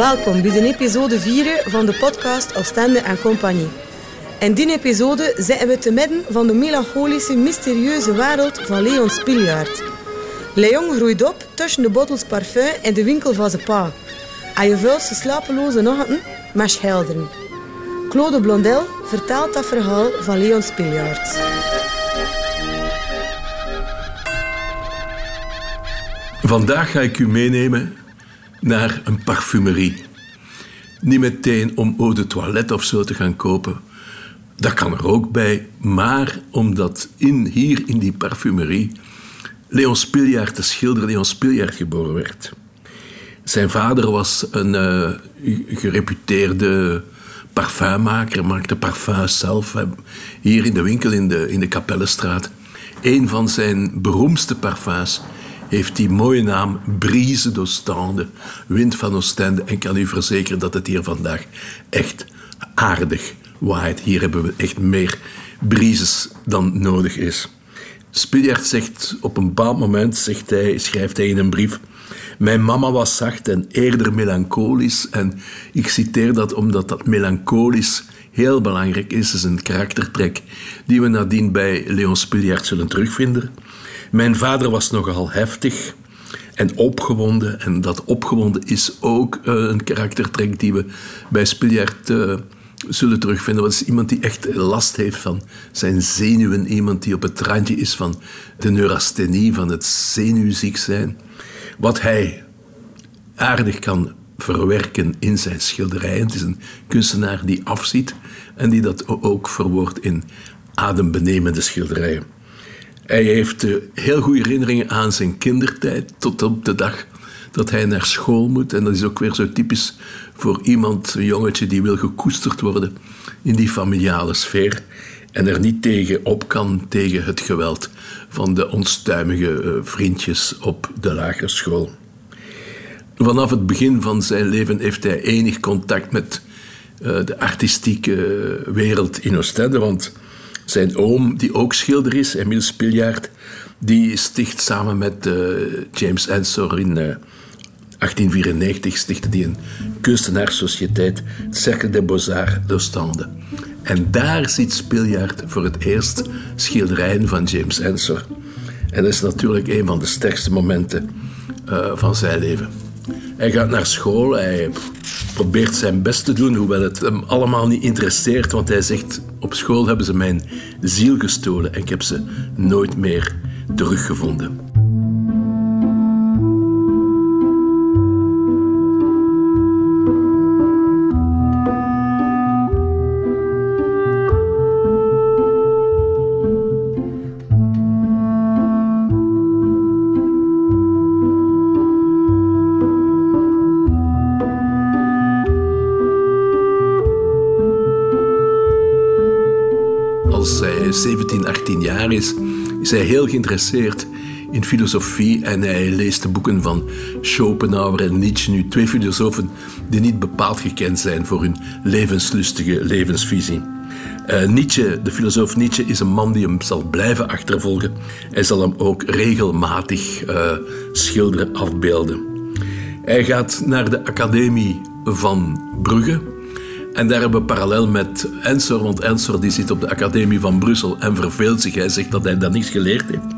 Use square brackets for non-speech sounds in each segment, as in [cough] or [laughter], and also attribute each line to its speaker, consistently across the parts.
Speaker 1: Welkom bij de episode 4 van de podcast Oostende en Compagnie. In die episode zitten we te midden van de melancholische, mysterieuze wereld van Leon Spiljaard. Leon groeit op tussen de bottels parfum in de winkel van zijn pa. En je vult slapeloze nachten met schilderen. Claude Blondel vertelt dat verhaal van Leon Spiljaard.
Speaker 2: Vandaag ga ik u meenemen naar een parfumerie. Niet meteen om eau de toilette of zo te gaan kopen. Dat kan er ook bij, maar omdat in, hier in die parfumerie Leon Spiljaard, de schilder Leon Spiljaard, geboren werd. Zijn vader was een uh, gereputeerde parfummaker, maakte parfums zelf hier in de winkel in de, in de Kapellenstraat. Een van zijn beroemdste parfums heeft die mooie naam Brise d'Ostende, wind van Oostende. En kan u verzekeren dat het hier vandaag echt aardig waait. Hier hebben we echt meer brises dan nodig is. Spiljaert zegt op een bepaald moment, zegt hij, schrijft hij in een brief... Mijn mama was zacht en eerder melancholisch. En ik citeer dat omdat dat melancholisch heel belangrijk is. Het is een karaktertrek die we nadien bij Leon Spiljaert zullen terugvinden. Mijn vader was nogal heftig en opgewonden. En dat opgewonden is ook uh, een karaktertrek die we bij Spiljaert uh, zullen terugvinden. Dat is iemand die echt last heeft van zijn zenuwen. Iemand die op het randje is van de neurasthenie, van het zenuwziek zijn. Wat hij aardig kan verwerken in zijn schilderijen. Het is een kunstenaar die afziet en die dat ook verwoordt in adembenemende schilderijen. Hij heeft eh, heel goede herinneringen aan zijn kindertijd, tot op de dag dat hij naar school moet. En dat is ook weer zo typisch voor iemand, een jongetje die wil gekoesterd worden in die familiale sfeer. En er niet tegen op kan tegen het geweld van de onstuimige eh, vriendjes op de lagere school. Vanaf het begin van zijn leven heeft hij enig contact met uh, de artistieke wereld in Oostende, want zijn oom, die ook schilder is, Emile Spiljaard, die sticht samen met uh, James Ensor in uh, 1894 stichtte die een kunstenaarssociëteit, Cercle des Beaux-Arts d'Ostende. En daar ziet Spiljaard voor het eerst schilderijen van James Ensor. En dat is natuurlijk een van de sterkste momenten uh, van zijn leven. Hij gaat naar school, hij probeert zijn best te doen, hoewel het hem allemaal niet interesseert, want hij zegt: Op school hebben ze mijn ziel gestolen en ik heb ze nooit meer teruggevonden. Is, hij heel geïnteresseerd in filosofie en hij leest de boeken van Schopenhauer en Nietzsche, nu twee filosofen die niet bepaald gekend zijn voor hun levenslustige levensvisie. Uh, Nietzsche, de filosoof Nietzsche, is een man die hem zal blijven achtervolgen. Hij zal hem ook regelmatig uh, schilderen, afbeelden. Hij gaat naar de Academie van Brugge, en daar hebben we parallel met Ensor, want Ensor die zit op de Academie van Brussel en verveelt zich. Hij zegt dat hij dat niets geleerd heeft.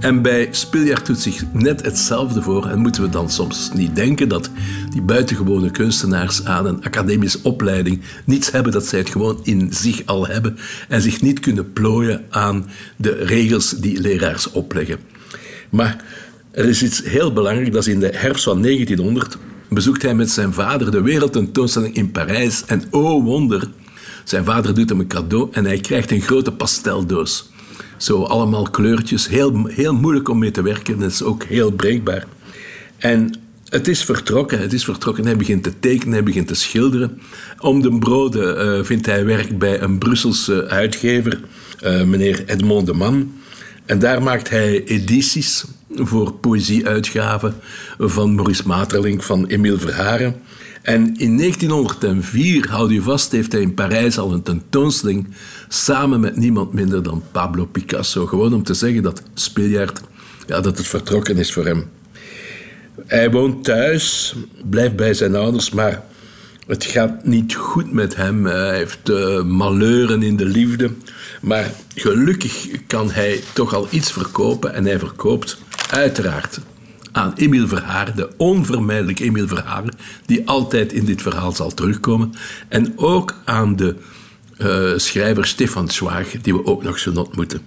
Speaker 2: En bij Spiljaard doet zich net hetzelfde voor. En moeten we dan soms niet denken dat die buitengewone kunstenaars aan een academische opleiding niets hebben, dat zij het gewoon in zich al hebben en zich niet kunnen plooien aan de regels die leraars opleggen. Maar er is iets heel belangrijk, dat is in de herfst van 1900 bezoekt hij met zijn vader de wereldtentoonstelling in Parijs. En oh wonder, zijn vader doet hem een cadeau en hij krijgt een grote pasteldoos. Zo allemaal kleurtjes, heel, heel moeilijk om mee te werken. Het is ook heel breekbaar. En het is vertrokken, het is vertrokken. Hij begint te tekenen, hij begint te schilderen. Om de broden uh, vindt hij werk bij een Brusselse uitgever, uh, meneer Edmond de Man. En daar maakt hij edities voor poëzieuitgaven van Maurice Maeterlinck, van Emile Verharen. En in 1904, houd u vast, heeft hij in Parijs al een tentoonstelling samen met niemand minder dan Pablo Picasso. Gewoon om te zeggen dat Spiljaard, ja, dat het vertrokken is voor hem. Hij woont thuis, blijft bij zijn ouders, maar het gaat niet goed met hem. Hij heeft uh, malheuren in de liefde. Maar gelukkig kan hij toch al iets verkopen. En hij verkoopt uiteraard aan Emile Verhaar, de onvermijdelijke Emile Verhaar, die altijd in dit verhaal zal terugkomen. En ook aan de uh, schrijver Stefan Schwaag, die we ook nog zullen ontmoeten.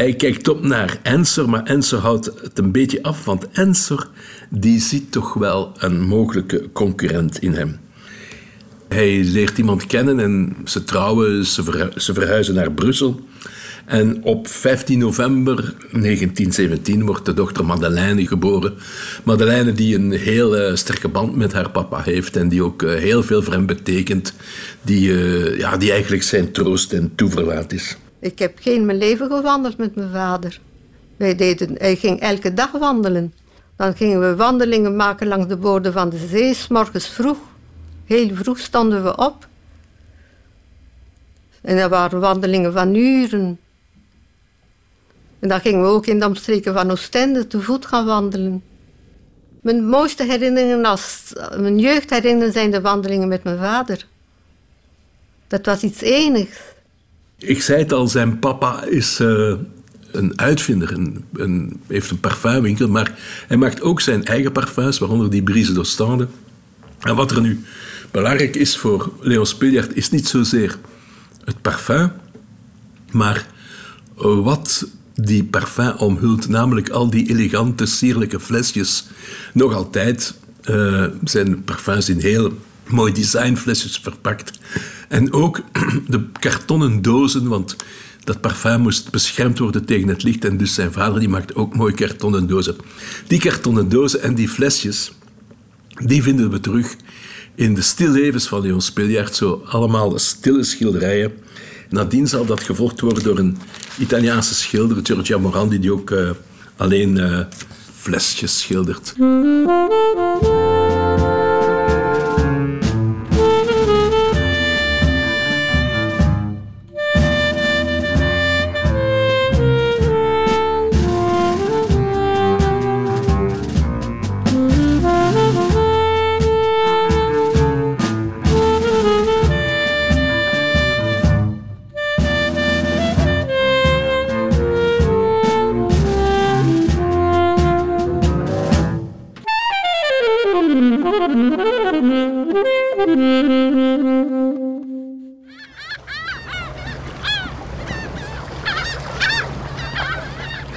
Speaker 2: Hij kijkt op naar Ensor, maar Ensor houdt het een beetje af, want Ensor die ziet toch wel een mogelijke concurrent in hem. Hij leert iemand kennen en ze trouwen, ze, verhuizen naar Brussel. En op 15 november 1917 wordt de dochter Madeleine geboren. Madeleine die een heel uh, sterke band met haar papa heeft en die ook uh, heel veel voor hem betekent. Die, uh, ja, die eigenlijk zijn troost en toeverlaat is.
Speaker 3: Ik heb geen mijn leven gewandeld met mijn vader. Wij deden, hij ging elke dag wandelen. Dan gingen we wandelingen maken langs de boorden van de zee, s morgens vroeg. Heel vroeg stonden we op. En dat waren wandelingen van uren. En dan gingen we ook in de omstreken van Oostende te voet gaan wandelen. Mijn mooiste herinneringen als mijn jeugdherinneringen zijn de wandelingen met mijn vader. Dat was iets enigs.
Speaker 2: Ik zei het al, zijn papa is uh, een uitvinder, heeft een parfumwinkel, maar hij maakt ook zijn eigen parfums, waaronder die Brise d'Ostende. En wat er nu belangrijk is voor Leon Spiljard, is niet zozeer het parfum, maar wat die parfum omhult, namelijk al die elegante, sierlijke flesjes. Nog altijd uh, zijn parfums in heel mooi designflesjes verpakt. En ook [clears throat] de kartonnen dozen, want dat parfum moest beschermd worden tegen het licht. En dus zijn vader die maakt ook mooi kartonnen dozen. Die kartonnen dozen en die flesjes, die vinden we terug in de stillevens van Leon Spiljaert. Zo allemaal stille schilderijen. Nadien zal dat gevolgd worden door een Italiaanse schilder, Giorgio Morandi, die ook uh, alleen uh, flesjes schildert.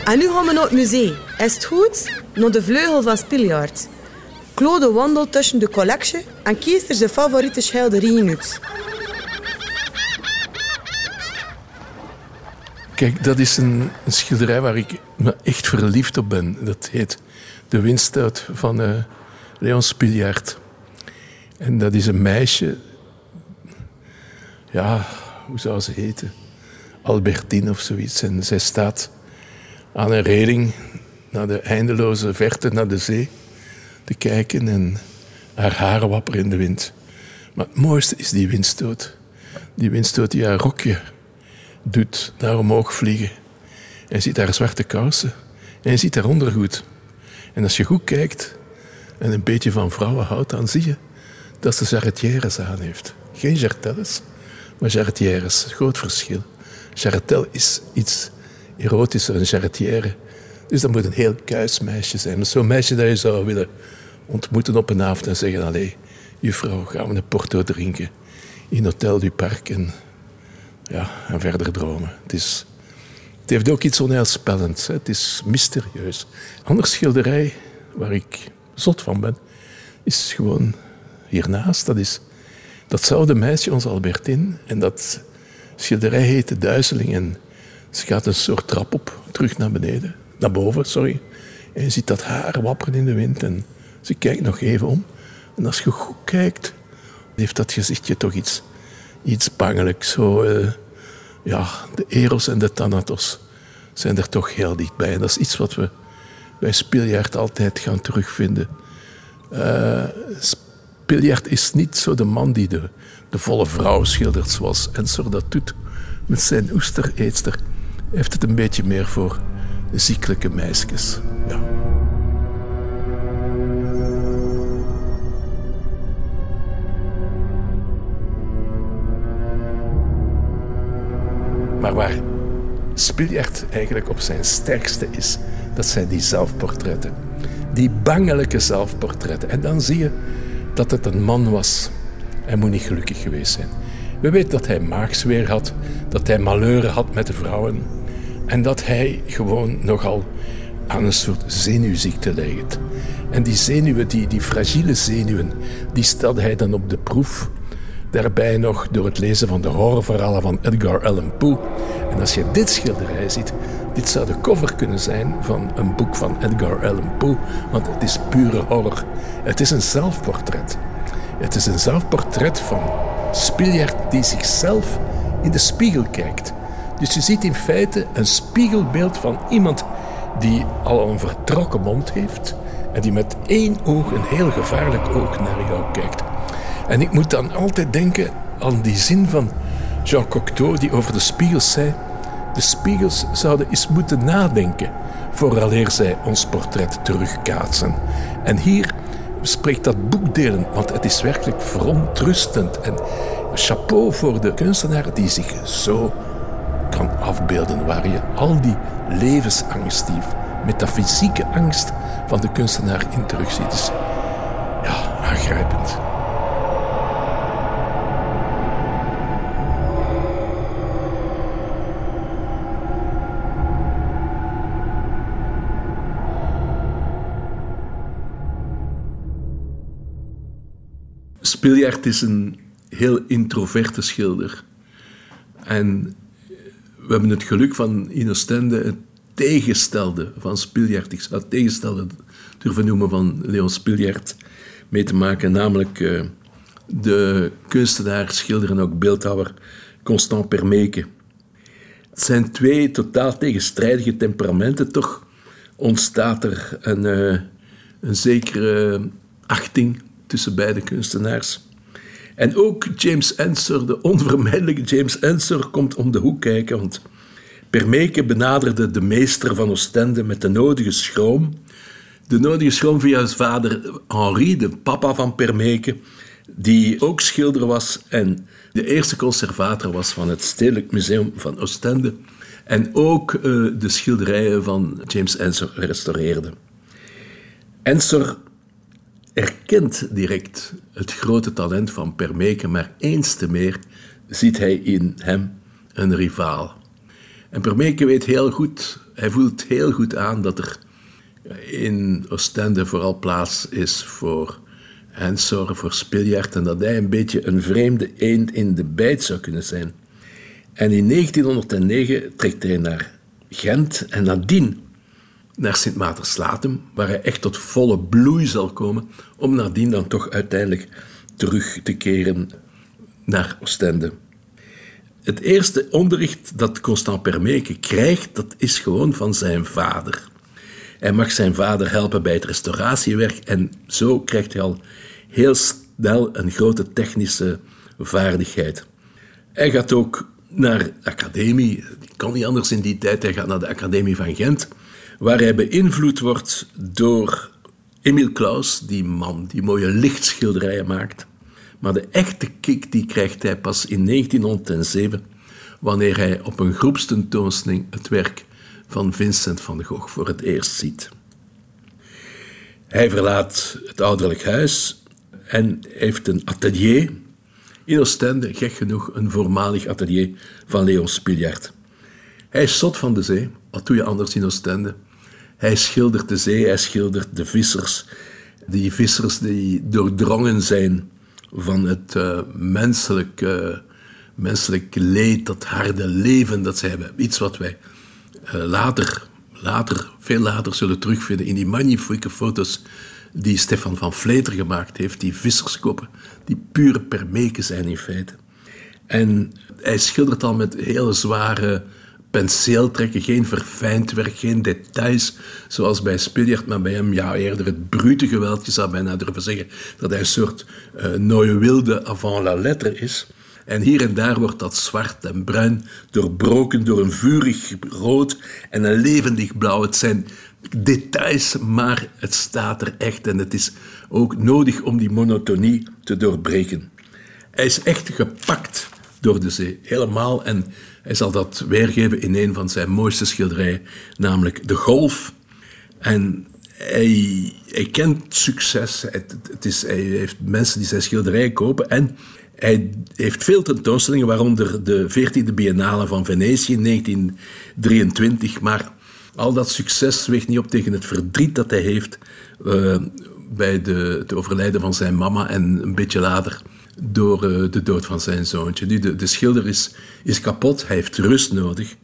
Speaker 1: En nu gaan we naar het museum. Is het goed? Naar de vleugel van Spiljaard. Claude wandelt tussen de collectie en kiest er zijn favoriete schilderijen uit.
Speaker 2: Kijk, dat is een, een, schilderij waar ik me echt verliefd op ben. Dat heet De Windstuit van uh, Leon Spiljaard. En dat is een meisje... Ja, hoe zou ze heten? Albertine of zoiets. En zij staat aan een reling naar de eindeloze verte, naar de zee te kijken en haar haren wapperen in de wind. Maar het mooiste is die windstoot. Die windstoot die haar rokje doet naar omhoog vliegen. En je ziet haar zwarte kousen en je ziet haar ondergoed. En als je goed kijkt en een beetje van vrouwen houdt, dan zie je dat ze jarretières aan heeft. Geen jartelles, maar jarretières. Groot verschil. Jarretel is iets erotische, een charretière. Dus dat moet een heel kuis meisje zijn. Zo'n meisje dat je zou willen ontmoeten op een avond en zeggen: Allee, juffrouw, gaan we een porto drinken in Hotel du Parc en, ja, en verder dromen. Het, is, het heeft ook iets onheilspellends. Het is mysterieus. Anders schilderij waar ik zot van ben, is gewoon hiernaast. Dat is datzelfde meisje, onze Albertine. En dat schilderij heet De Duizeling. En ze gaat een soort trap op, terug naar beneden. Naar boven, sorry. En je ziet dat haar wapperen in de wind. En ze kijkt nog even om. En als je goed kijkt, heeft dat gezichtje toch iets, iets bangelijks. Zo, uh, ja, de Eros en de Thanatos zijn er toch heel dichtbij. Dat is iets wat we bij Spiljaard altijd gaan terugvinden. Uh, Spriljert is niet zo de man die de, volle vrouw schildert zoals Ensor dat doet met zijn oestereetster. Heeft het een beetje meer voor ziekelijke meisjes. Maar waar Spiljart eigenlijk op zijn sterkste is, dat zijn die zelfportretten. Die bangelijke zelfportretten. En dan zie je dat het een man was. Hij moet niet gelukkig geweest zijn. We weten dat hij maagsweer had, dat hij malheuren had met de vrouwen en dat hij gewoon nogal aan een soort zenuwziekte leed. En die zenuwen, die, die fragiele zenuwen, die stelde hij dan op de proef. Daarbij nog door het lezen van de horrorverhalen van Edgar Allan Poe. En als je dit schilderij ziet, dit zou de cover kunnen zijn van een boek van Edgar Allan Poe, want het is pure horror. Het is een zelfportret. Het is een zelfportret van Spiljart die zichzelf in de spiegel kijkt. Dus je ziet in feite een spiegelbeeld van iemand die al een vertrokken mond heeft en die met één oog, een heel gevaarlijk oog, naar jou kijkt. En ik moet dan altijd denken aan die zin van Jean Cocteau die over de spiegels zei: De spiegels zouden eens moeten nadenken vooraleer zij ons portret terugkaatsen. En hier spreekt dat boekdelen, want het is werkelijk verontrustend. En chapeau voor de kunstenaar die zich zo kan afbeelden, waar je al die levensangst, die metafysieke angst van de kunstenaar in terugziet. Ja, aangrijpend. Spiljart is een heel introverte schilder. En we hebben het geluk van in Oostende het tegenstelde van Spiljart. Ik zou het tegenstelde durven noemen van Leon Spiljart mee te maken. Namelijk uh, de kunstenaar, schilder en ook beeldhouwer Constant Permeke. Het zijn twee totaal tegenstrijdige temperamenten. Toch ontstaat er een, uh, een zekere achting tussen beide kunstenaars. En ook James Ensor, de onvermijdelijke James Ensor, komt om de hoek kijken. Want Permeke benaderde de meester van Oostende met de nodige schroom. De nodige schroom via zijn vader Henri, de papa van Permeke, die ook schilder was en de eerste conservator was van het Stedelijk Museum van Oostende. En ook uh, de schilderijen van James Ensor restaureerde. Ensor erkent direct het grote talent van Permeke, maar eens te meer ziet hij in hem een rivaal. En Permeke weet heel goed, hij voelt heel goed aan dat er in Oostende vooral plaats is voor Hensor, voor Spiljart, en dat hij een beetje een vreemde eend in de bijt zou kunnen zijn. En in 1909 trekt hij naar Gent en nadien naar Sint Maartenslatem, waar hij echt tot volle bloei zal komen, om nadien dan toch uiteindelijk terug te keren naar Oostende. Het eerste onderricht dat Constant Permeke krijgt, dat is gewoon van zijn vader. Hij mag zijn vader helpen bij het restauratiewerk en zo krijgt hij al heel snel een grote technische vaardigheid. Hij gaat ook naar de academie, die kon niet anders in die tijd, hij gaat naar de academie van Gent, waar hij beïnvloed wordt door Emile Klaus, die man die mooie lichtschilderijen maakt. Maar de echte kick die krijgt hij pas in 1907, wanneer hij op een groepstentoonstelling het werk van Vincent van Gogh voor het eerst ziet. Hij verlaat het ouderlijk huis en heeft een atelier in Oostende, gek genoeg een voormalig atelier van Leon Spiljart. Hij is zot van de zee, wat doe je anders in Oostende? Hij schildert de zee, hij schildert de vissers. Die vissers die doordrongen zijn van het uh, menselijk, uh, menselijk leed, dat harde leven dat ze hebben. Iets wat wij uh, later, later, veel later zullen terugvinden in die magnifieke foto's die Stefan van Vleter gemaakt heeft. Die visserskoppen, die pure permeken zijn in feite. En hij schildert al met hele zware penseeltrekken, geen verfijnd werk, geen details, zoals bij Spiljart, maar bij hem ja, eerder het brute geweld. Je zou bijna durven zeggen dat hij een soort uh, Wilde avant la lettre is. En hier en daar wordt dat zwart en bruin doorbroken door een vurig rood en een levendig blauw. Het zijn details, maar het staat er echt en het is ook nodig om die monotonie te doorbreken. Hij is echt gepakt door de zee. Helemaal. En hij zal dat weergeven in een van zijn mooiste schilderijen, namelijk De Golf. En hij, kent succes. Het, is, hij heeft mensen die zijn schilderijen kopen. En hij heeft veel tentoonstellingen, waaronder de 14e Biennale van Venetië in 1923. Maar al dat succes weegt niet op tegen het verdriet dat hij heeft uh, bij de, het overlijden van zijn mama en een beetje later door uh, de dood van zijn zoontje. Nu, de, de schilder is, is kapot, hij heeft rust nodig.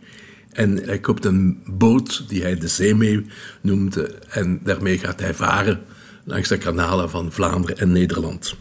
Speaker 2: En hij koopt een boot die hij de Zeemee noemde. En daarmee gaat hij varen langs de kanalen van Vlaanderen en Nederland.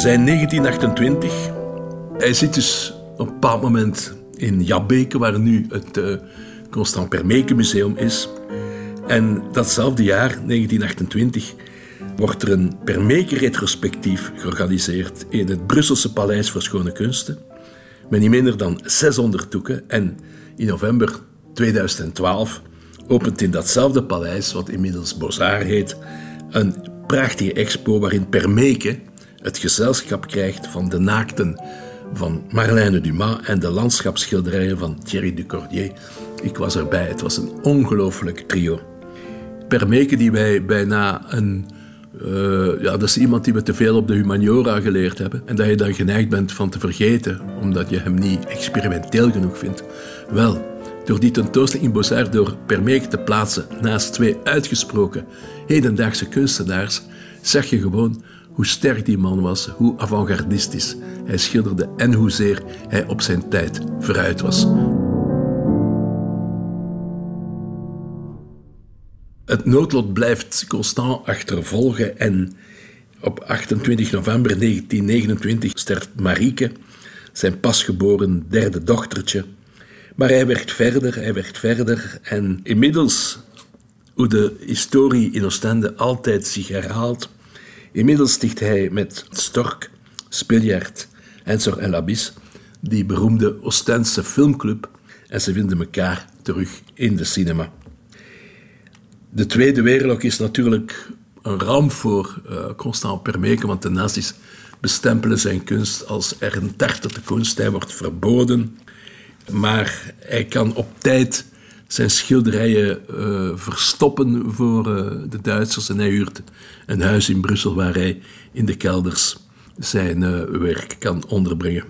Speaker 2: Zijn 1928. Hij zit dus op een bepaald moment in Jabbeke, waar nu het uh, Constant Permeke Museum is. En datzelfde jaar, 1928, wordt er een Permeke-retrospectief georganiseerd in het Brusselse Paleis voor Schone Kunsten. Met niet minder dan 600 doeken. En in november 2012 opent in datzelfde paleis, wat inmiddels Bozar heet, een prachtige expo waarin Permeke het gezelschap krijgt van de naakten van Marlène Dumas en de landschapsschilderijen van Thierry Ducordier. Ik was erbij, het was een ongelooflijk trio. Permeke die wij bijna een... Uh, ja, dat is iemand die we te veel op de humaniora geleerd hebben. En dat je dan geneigd bent van te vergeten, omdat je hem niet experimenteel genoeg vindt. Wel, door die tentoonstelling in Bozar door Permeke te plaatsen naast twee uitgesproken hedendaagse kunstenaars, zag je gewoon hoe sterk die man was, hoe avant-gardistisch hij schilderde en hoezeer hij op zijn tijd vooruit was. Het noodlot blijft constant achtervolgen en op 28 november 1929 sterft Marieke, zijn pasgeboren derde dochtertje. Maar hij werkt verder, hij werkt verder en inmiddels, hoe de historie in Oostende altijd zich herhaalt, Inmiddels sticht hij met Stork, Spiljart, Ensor en Labis die beroemde Oostense filmclub en ze vinden elkaar terug in de cinema. De Tweede Wereldoorlog is natuurlijk een ramp voor uh, Constant Permeke, want de nazi's bestempelen zijn kunst als de kunst. Hij wordt verboden, maar hij kan op tijd zijn schilderijen uh, verstoppen voor uh, de Duitsers. En hij huurt een huis in Brussel waar hij in de kelders zijn uh, werk kan onderbrengen.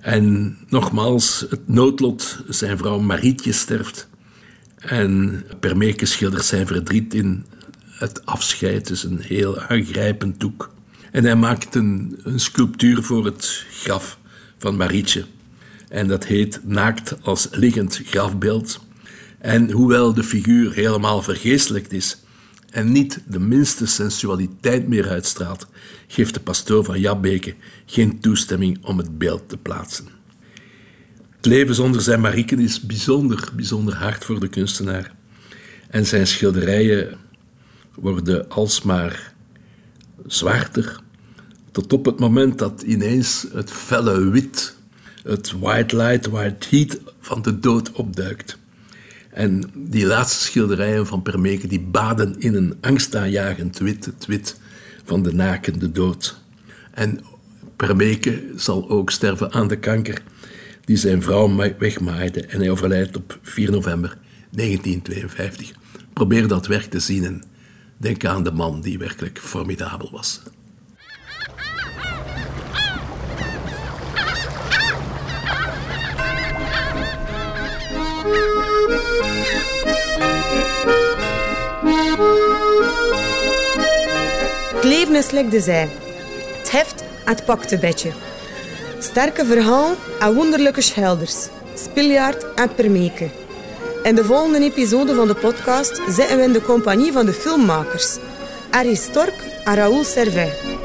Speaker 2: En nogmaals, het noodlot, zijn vrouw Marietje sterft. En Permeke schildert zijn verdriet in het afscheid. Is een heel aangrijpend doek. En hij maakt een, een sculptuur voor het graf van Marietje. En dat heet Naakt als liggend grafbeeld. En hoewel de figuur helemaal vergeestelijkt is en niet de minste sensualiteit meer uitstraalt, geeft de pastoor van Jabbeke geen toestemming om het beeld te plaatsen. Het leven zonder zijn Marieken is bijzonder, bijzonder hard voor de kunstenaar. En zijn schilderijen worden alsmaar zwarter, tot op het moment dat ineens het felle wit het white light, white heat van de dood opduikt. En die laatste schilderijen van Permeke die baden in een angstaanjagend wit, het wit van de nakende dood. En Permeke zal ook sterven aan de kanker die zijn vrouw wegmaaide en hij overlijdt op 4 november 1952. Probeer dat werk te zien en denk aan de man die werkelijk formidabel was.
Speaker 1: Is like de zij. Het heft aan het paktebedje. Sterke verhaal en wonderlijke schilders. Spiljaard en Permeke. In de volgende episode van de podcast zitten we in de compagnie van de filmmakers. Arie Stork en Raoul Servet.